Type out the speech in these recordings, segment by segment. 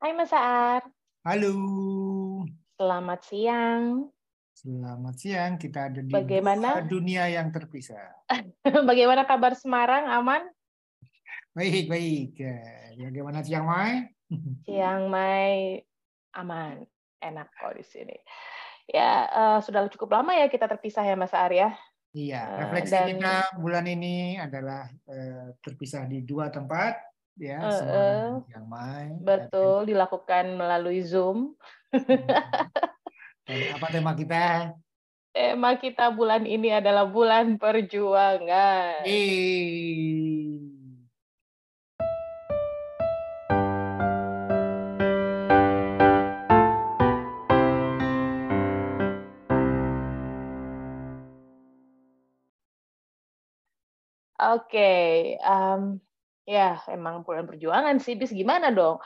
Hai Mas Aar. Halo. Selamat siang. Selamat siang. Kita ada di Bagaimana? dunia yang terpisah. Bagaimana kabar Semarang? Aman? Baik, baik. Bagaimana Chiang Mai? Chiang Mai aman, enak kok di sini. Ya, uh, sudah cukup lama ya kita terpisah ya Mas Arya. Iya, eh, refleksi uh, dan, kita bulan ini adalah uh, terpisah di dua tempat, ya, uh, uh, Chiang Mai. Betul, dilakukan melalui Zoom. Dan apa tema kita? Tema kita bulan ini adalah bulan perjuangan. Hey. Oke, okay. um, ya emang bulan perjuangan sih, bis gimana dong?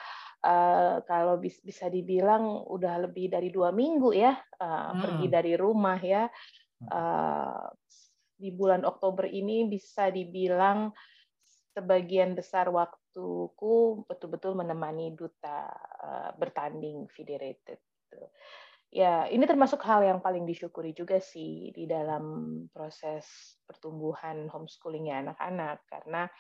Uh, kalau bis, bisa dibilang udah lebih dari dua minggu ya uh, hmm. pergi dari rumah ya. Uh, di bulan Oktober ini bisa dibilang sebagian besar waktuku betul-betul menemani duta uh, bertanding federated. Gitu ya ini termasuk hal yang paling disyukuri juga sih di dalam proses pertumbuhan homeschoolingnya anak-anak karena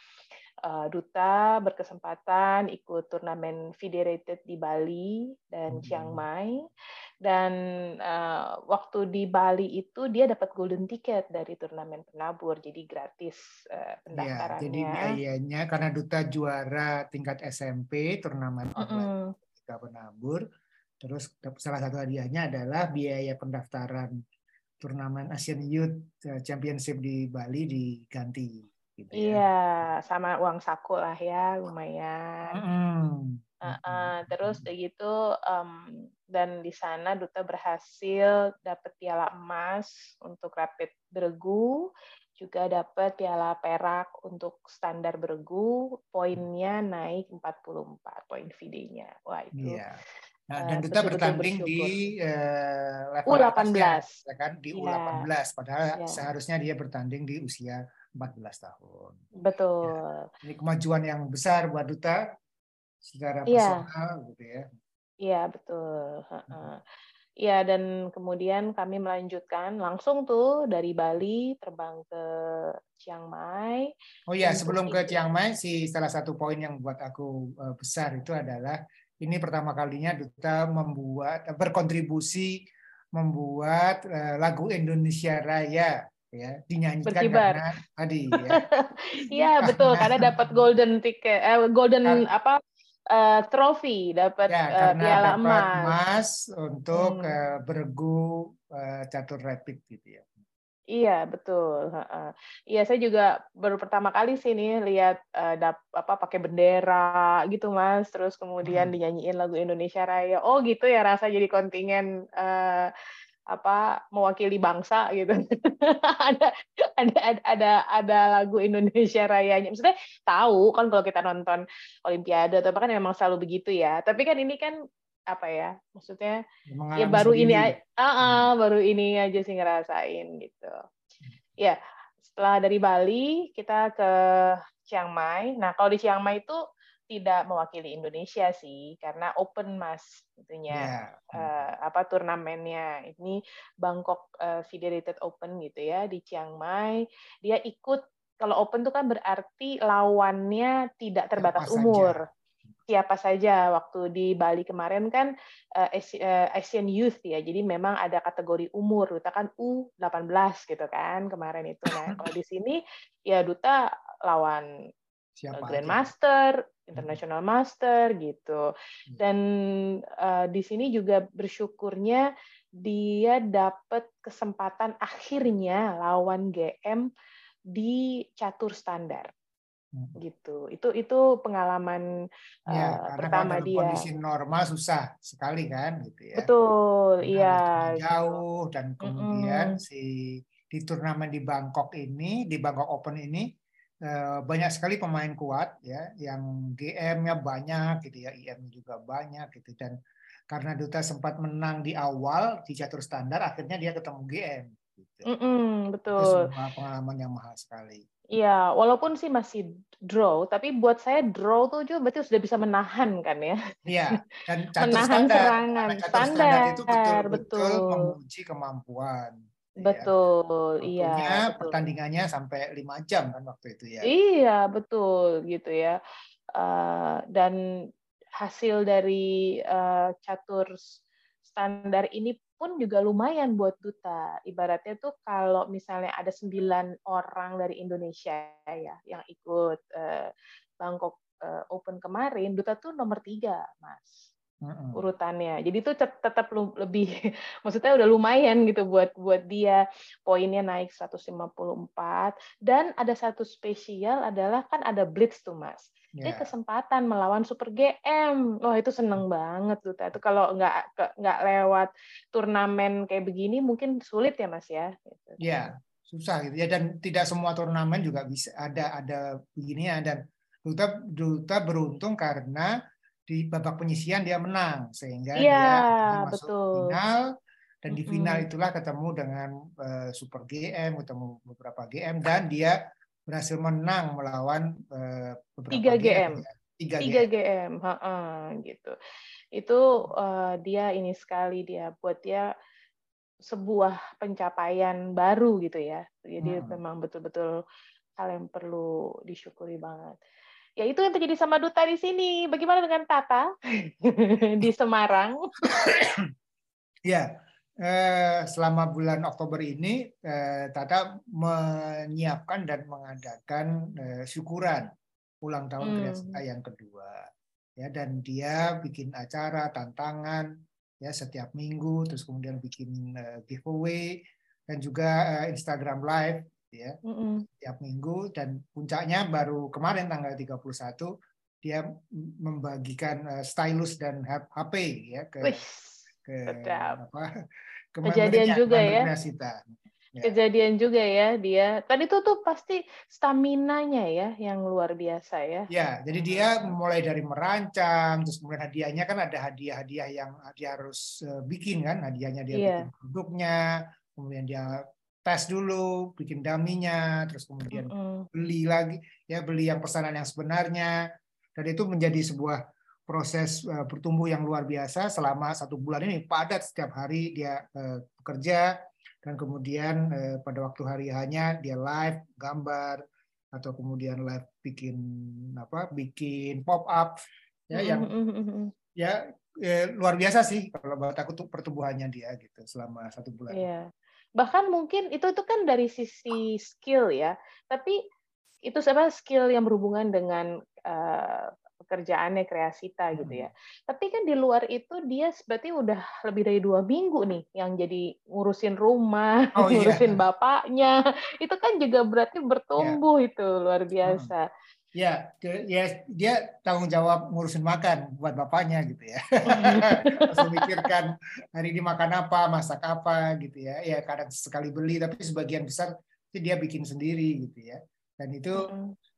uh, duta berkesempatan ikut turnamen federated di Bali dan hmm. Chiang Mai dan uh, waktu di Bali itu dia dapat golden ticket dari turnamen penabur jadi gratis uh, pendaftarannya. Ya, jadi biayanya karena duta juara tingkat SMP turnamen online mm -hmm. penabur Terus salah satu hadiahnya adalah biaya pendaftaran turnamen Asian Youth eh, Championship di Bali diganti. Gitu ya. Iya, sama uang saku lah ya, lumayan. Mm-hmm. Uh, uh, terus gitu um, dan di sana duta berhasil dapat piala emas untuk rapid bergu, juga dapat piala perak untuk standar bergu, poinnya naik 44 poin VD-nya. Wah itu. Yeah Nah, dan kita bertanding di uh, level U18 atasnya, ya kan di U18 ya. padahal ya. seharusnya dia bertanding di usia 14 tahun. Betul. Ya. Ini kemajuan yang besar buat duta secara iya. personal ya. gitu ya. Iya, betul. Iya, dan kemudian kami melanjutkan langsung tuh dari Bali terbang ke Chiang Mai. Oh iya, sebelum ke Chiang Mai si salah satu poin yang buat aku uh, besar itu adalah ini pertama kalinya duta membuat berkontribusi membuat uh, lagu Indonesia Raya ya dinyanyikan Berkibar. karena tadi ya. Iya betul karena dapat golden ticket eh, golden apa uh, trofi dapat ya, uh, piala emas. emas untuk hmm. uh, bergu uh, catur rapid gitu ya. Iya betul. Iya saya juga baru pertama kali sih nih lihat uh, dap, apa pakai bendera gitu mas, terus kemudian hmm. dinyanyiin lagu Indonesia Raya. Oh gitu ya rasa jadi kontingen uh, apa mewakili bangsa gitu. ada, ada ada ada ada lagu Indonesia Rayanya. Maksudnya tahu kan kalau kita nonton Olimpiade atau apa kan memang selalu begitu ya. Tapi kan ini kan apa ya maksudnya ya baru sendiri. ini uh, uh, baru ini aja sih ngerasain gitu. Ya setelah dari Bali kita ke Chiang Mai. Nah kalau di Chiang Mai itu tidak mewakili Indonesia sih karena open mas tentunya yeah. uh, apa turnamennya. Ini Bangkok uh, Federated Open gitu ya di Chiang Mai. Dia ikut kalau open itu kan berarti lawannya tidak terbatas umur siapa saja waktu di Bali kemarin kan uh, Asian Youth ya. Jadi memang ada kategori umur. Duta kan U18 gitu kan kemarin itu. Nah kalau di sini ya duta lawan siapa Grandmaster hmm. International Master gitu. Hmm. dan uh, di sini juga bersyukurnya dia dapat kesempatan akhirnya lawan GM di catur standar gitu. Itu itu pengalaman ya, uh, pertama dia. kondisi normal susah sekali kan gitu ya. Betul iya jauh dan kemudian mm -hmm. si di turnamen di Bangkok ini di Bangkok Open ini uh, banyak sekali pemain kuat ya yang GM-nya banyak gitu ya IM juga banyak gitu. Dan karena Duta sempat menang di awal di catur standar akhirnya dia ketemu GM gitu. Mm -mm, betul. Itu semua pengalaman yang mahal sekali Iya, walaupun sih masih draw, tapi buat saya draw tuh juga berarti sudah bisa menahan kan ya. Iya, dan catur menahan standar. serangan. Catur Standar, standar itu betul-betul betul. menguji kemampuan. Ya. Betul, ya. iya. Betul. pertandingannya sampai lima jam kan waktu itu ya. Iya, betul gitu ya. Uh, dan hasil dari uh, catur standar ini pun juga lumayan buat duta. Ibaratnya tuh kalau misalnya ada sembilan orang dari Indonesia ya yang ikut uh, Bangkok uh, Open kemarin, duta tuh nomor tiga, mas urutannya. Jadi itu tetap lebih maksudnya udah lumayan gitu buat buat dia poinnya naik 154 dan ada satu spesial adalah kan ada blitz tuh Mas. Yeah. Dia ya. kesempatan melawan Super GM. Wah, itu seneng banget tuh. Itu kalau nggak nggak lewat turnamen kayak begini mungkin sulit ya Mas ya. Gitu. Iya, yeah, susah gitu ya dan tidak semua turnamen juga bisa ada ada begini ya dan Duta Duta beruntung karena di babak penyisian dia menang sehingga ya, dia masuk betul. final dan di final itulah ketemu dengan uh, Super GM ketemu beberapa GM dan dia berhasil menang melawan uh, beberapa 3 GM. Tiga 3 GM, GM. Ha -ha, gitu. Itu uh, dia ini sekali dia buat dia sebuah pencapaian baru gitu ya. Jadi hmm. memang betul-betul hal yang perlu disyukuri banget. Ya itu yang terjadi sama Duta di sini. Bagaimana dengan Tata di Semarang? ya, eh, selama bulan Oktober ini eh, Tata menyiapkan dan mengadakan eh, syukuran ulang tahun hmm. Yang kedua. Ya, dan dia bikin acara tantangan ya setiap minggu, terus kemudian bikin uh, giveaway dan juga uh, Instagram Live ya mm -hmm. tiap minggu dan puncaknya baru kemarin tanggal 31 dia membagikan uh, stylus dan HP ya ke Wih, ke apa ke kejadian juga ya Ya. kejadian juga ya dia. Tadi itu tuh pasti stamina-nya ya yang luar biasa ya. Ya, jadi dia mulai dari merancang, terus kemudian hadiahnya kan ada hadiah-hadiah yang dia harus eh, bikin kan, hadiahnya dia yeah. bikin produknya, kemudian dia tes dulu, bikin daminya, terus kemudian mm-hmm. beli lagi, ya beli yang pesanan yang sebenarnya, dan itu menjadi sebuah proses uh, bertumbuh yang luar biasa selama satu bulan ini padat setiap hari dia uh, bekerja dan kemudian uh, pada waktu hari hanya dia live gambar atau kemudian live bikin apa bikin pop up ya yang mm-hmm. ya eh, luar biasa sih kalau buat aku tuh pertumbuhannya dia gitu selama satu bulan. Yeah bahkan mungkin itu itu kan dari sisi skill ya tapi itu apa skill yang berhubungan dengan uh, pekerjaannya kreasita gitu ya. Hmm. Tapi kan di luar itu dia berarti udah lebih dari dua minggu nih yang jadi ngurusin rumah, oh, iya. ngurusin iya. bapaknya. Itu kan juga berarti bertumbuh yeah. itu luar hmm. biasa. Hmm. Ya, dia, dia tanggung jawab ngurusin makan buat bapaknya gitu ya. Harus memikirkan hari ini makan apa, masak apa gitu ya. Ya kadang sekali beli tapi sebagian besar itu dia bikin sendiri gitu ya. Dan itu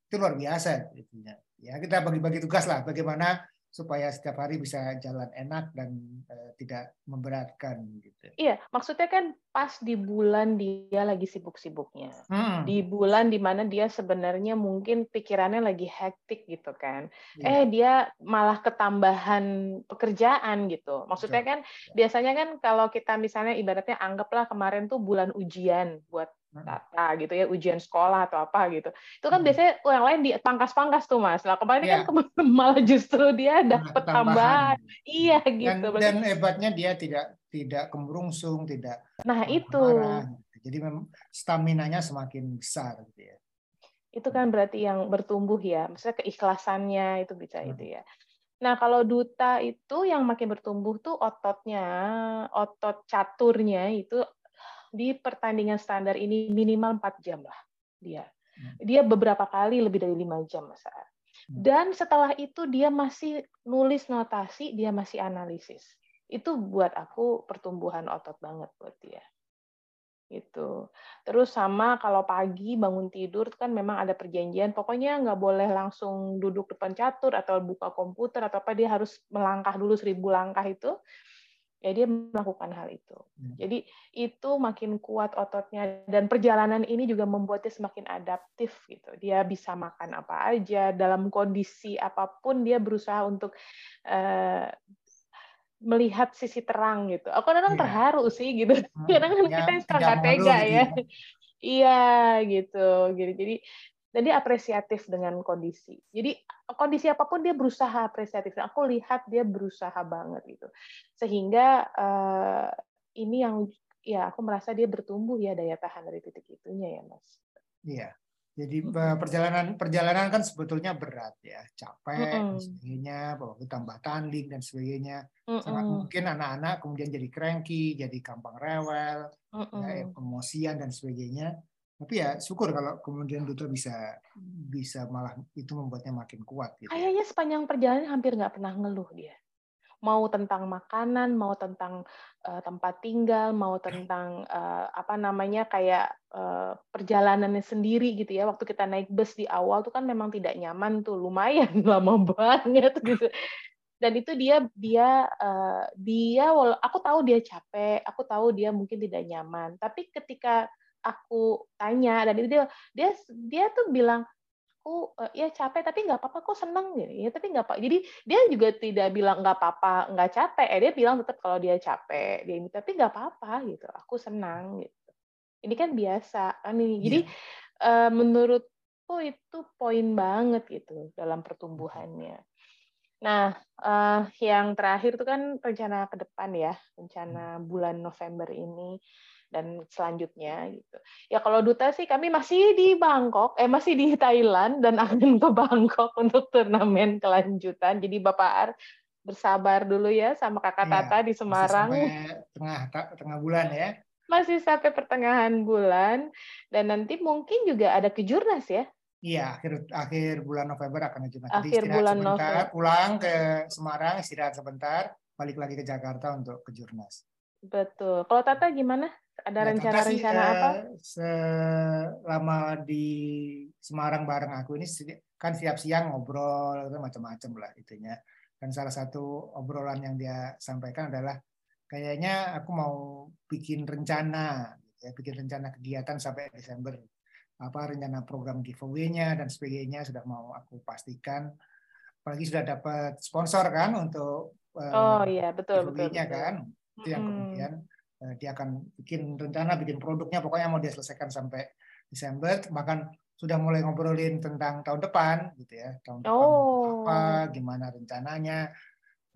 itu luar biasa gitu ya. Ya kita bagi-bagi tugas lah bagaimana supaya setiap hari bisa jalan enak dan uh, tidak memberatkan gitu. Iya, maksudnya kan pas di bulan dia lagi sibuk-sibuknya. Hmm. Di bulan di mana dia sebenarnya mungkin pikirannya lagi hektik gitu kan. Yeah. Eh dia malah ketambahan pekerjaan gitu. Maksudnya Betul. kan yeah. biasanya kan kalau kita misalnya ibaratnya anggaplah kemarin tuh bulan ujian buat data gitu ya ujian sekolah atau apa gitu itu kan hmm. biasanya yang lain di pangkas-pangkas tuh mas lah kemarin yeah. kan iya. malah justru dia dapat tambahan iya gitu dan, dan hebatnya dia tidak tidak kemurungsung tidak nah itu marah. jadi stamina nya semakin besar gitu ya itu kan berarti yang bertumbuh ya maksudnya keikhlasannya itu bisa hmm. itu ya Nah, kalau duta itu yang makin bertumbuh tuh ototnya, otot caturnya itu di pertandingan standar ini minimal 4 jam lah dia. Hmm. Dia beberapa kali lebih dari lima jam masa. Hmm. Dan setelah itu dia masih nulis notasi, dia masih analisis. Itu buat aku pertumbuhan otot banget buat dia. Itu. Terus sama kalau pagi bangun tidur kan memang ada perjanjian, pokoknya nggak boleh langsung duduk depan catur atau buka komputer atau apa dia harus melangkah dulu seribu langkah itu ya dia melakukan hal itu. Hmm. Jadi itu makin kuat ototnya dan perjalanan ini juga membuatnya semakin adaptif gitu. Dia bisa makan apa aja dalam kondisi apa pun dia berusaha untuk uh, melihat sisi terang gitu. Aku kadang yeah. terharu sih gitu. Hmm. Kadang kan ya, kita suka tega ya. Iya gitu. Gitu. Jadi dan dia apresiatif dengan kondisi. Jadi kondisi apa pun dia berusaha apresiatif. Aku lihat dia berusaha banget gitu. Sehingga uh, ini yang ya aku merasa dia bertumbuh ya daya tahan dari titik itunya ya Mas. Iya. Jadi perjalanan perjalanan kan sebetulnya berat ya, capek mm -mm. dan sebagainya, bahwa tambah tanding dan sebagainya. Mm -mm. Sangat mungkin anak-anak kemudian jadi cranky, jadi gampang rewel, mm -mm. ya, emosian dan sebagainya tapi ya syukur kalau kemudian Dutra bisa bisa malah itu membuatnya makin kuat gitu. Kayaknya sepanjang perjalanan hampir nggak pernah ngeluh dia. Mau tentang makanan, mau tentang uh, tempat tinggal, mau tentang uh, apa namanya kayak uh, perjalanannya sendiri gitu ya. Waktu kita naik bus di awal tuh kan memang tidak nyaman tuh, lumayan lama banget gitu. Dan itu dia dia uh, dia aku tahu dia capek, aku tahu dia mungkin tidak nyaman. Tapi ketika aku tanya dan itu dia dia dia tuh bilang aku uh, ya capek tapi nggak apa-apa kok seneng gitu. Ya tapi nggak apa jadi dia juga tidak bilang nggak apa-apa nggak capek. Eh dia bilang tetap kalau dia capek dia ini tapi nggak apa-apa gitu. Aku senang gitu. Ini kan biasa kan ini. Jadi yeah. uh, menurutku itu poin banget gitu dalam pertumbuhannya nah uh, yang terakhir itu kan rencana ke depan ya rencana bulan November ini dan selanjutnya gitu. Ya kalau duta sih kami masih di Bangkok, eh masih di Thailand dan akan ke Bangkok untuk turnamen kelanjutan. Jadi Bapak Ar bersabar dulu ya sama Kakak ya, Tata di Semarang. Sampai tengah tengah bulan ya. Masih sampai pertengahan bulan dan nanti mungkin juga ada kejurnas ya. Iya, akhir akhir bulan November akan kejurnas. Akhir Jadi bulan sebentar, November. pulang ke Semarang, istirahat sebentar, balik lagi ke Jakarta untuk kejurnas. Betul. Kalau Tata gimana? Ada ya, rencana-rencana ya, apa? Selama di Semarang bareng aku ini kan siap siang ngobrol macam-macam lah itunya. Dan salah satu obrolan yang dia sampaikan adalah kayaknya aku mau bikin rencana, ya, bikin rencana kegiatan sampai Desember. Apa rencana program giveaway-nya dan sebagainya sudah mau aku pastikan. Apalagi sudah dapat sponsor kan untuk eh, Oh iya betul betul, betul. kan. Itu yang kemudian Eh, dia akan bikin rencana, bikin produknya, pokoknya mau dia selesaikan sampai Desember, bahkan sudah mulai ngobrolin tentang tahun depan, gitu ya, tahun depan oh. apa, gimana rencananya,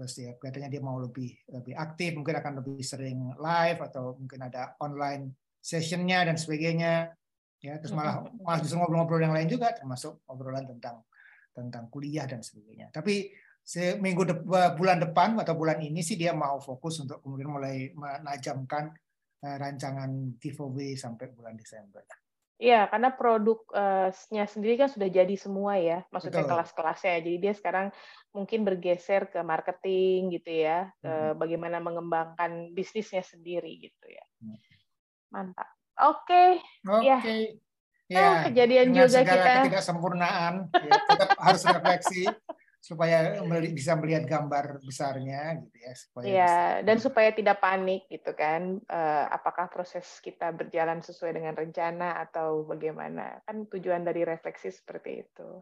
terus ya kelihatannya dia mau lebih lebih aktif, mungkin akan lebih sering live atau mungkin ada online sessionnya dan sebagainya, ya, terus malah malah justru ngobrol-ngobrol yang lain juga, termasuk obrolan tentang tentang kuliah dan sebagainya. Tapi seminggu de bulan depan atau bulan ini sih dia mau fokus untuk kemudian mulai menajamkan uh, rancangan giveaway sampai bulan Desember. Iya, karena produknya sendiri kan sudah jadi semua ya, maksudnya kelas-kelasnya. Jadi dia sekarang mungkin bergeser ke marketing gitu ya, ke hmm. bagaimana mengembangkan bisnisnya sendiri gitu ya. Hmm. Mantap. Oke. Okay. Oke. Okay. Ya. ya. kejadian juga segala kita ketidaksempurnaan, ya, tetap harus refleksi supaya bisa melihat gambar besarnya gitu ya supaya ya dan supaya tidak panik gitu kan uh, apakah proses kita berjalan sesuai dengan rencana atau bagaimana kan tujuan dari refleksi seperti itu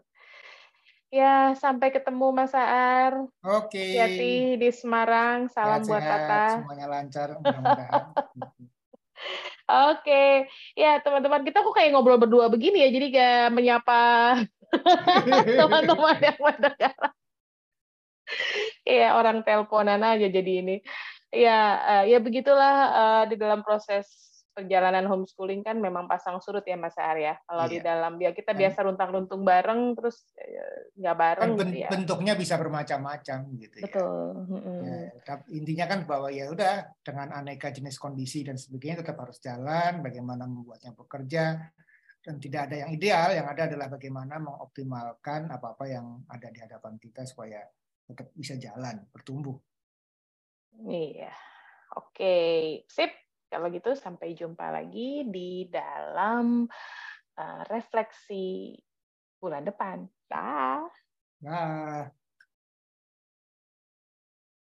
ya sampai ketemu Mas Aar oke okay. hati di Semarang salam sehat, buat Tata semuanya lancar mudah-mudahan Oke, ya teman-teman kita kok kayak ngobrol berdua begini ya, jadi kayak menyapa teman-teman yang mendengar. Iya, orang teleponan aja jadi ini. Ya, ya begitulah uh, di dalam proses perjalanan homeschooling kan memang pasang surut ya Mas Arya. Kalau iya. di dalam ya kita biasa runtang-runtung bareng terus ya, nggak ya, bareng ben, gitu ya. Bentuknya bisa bermacam-macam gitu ya. Betul. ya. Ya, intinya kan bahwa ya udah dengan aneka jenis kondisi dan sebagainya tetap harus jalan, bagaimana membuatnya bekerja, dan tidak ada yang ideal, yang ada adalah bagaimana mengoptimalkan apa-apa yang ada di hadapan kita supaya tetap bisa jalan, bertumbuh. Iya, oke, sip. Kalau gitu sampai jumpa lagi di dalam uh, refleksi bulan depan. Dah. Dah.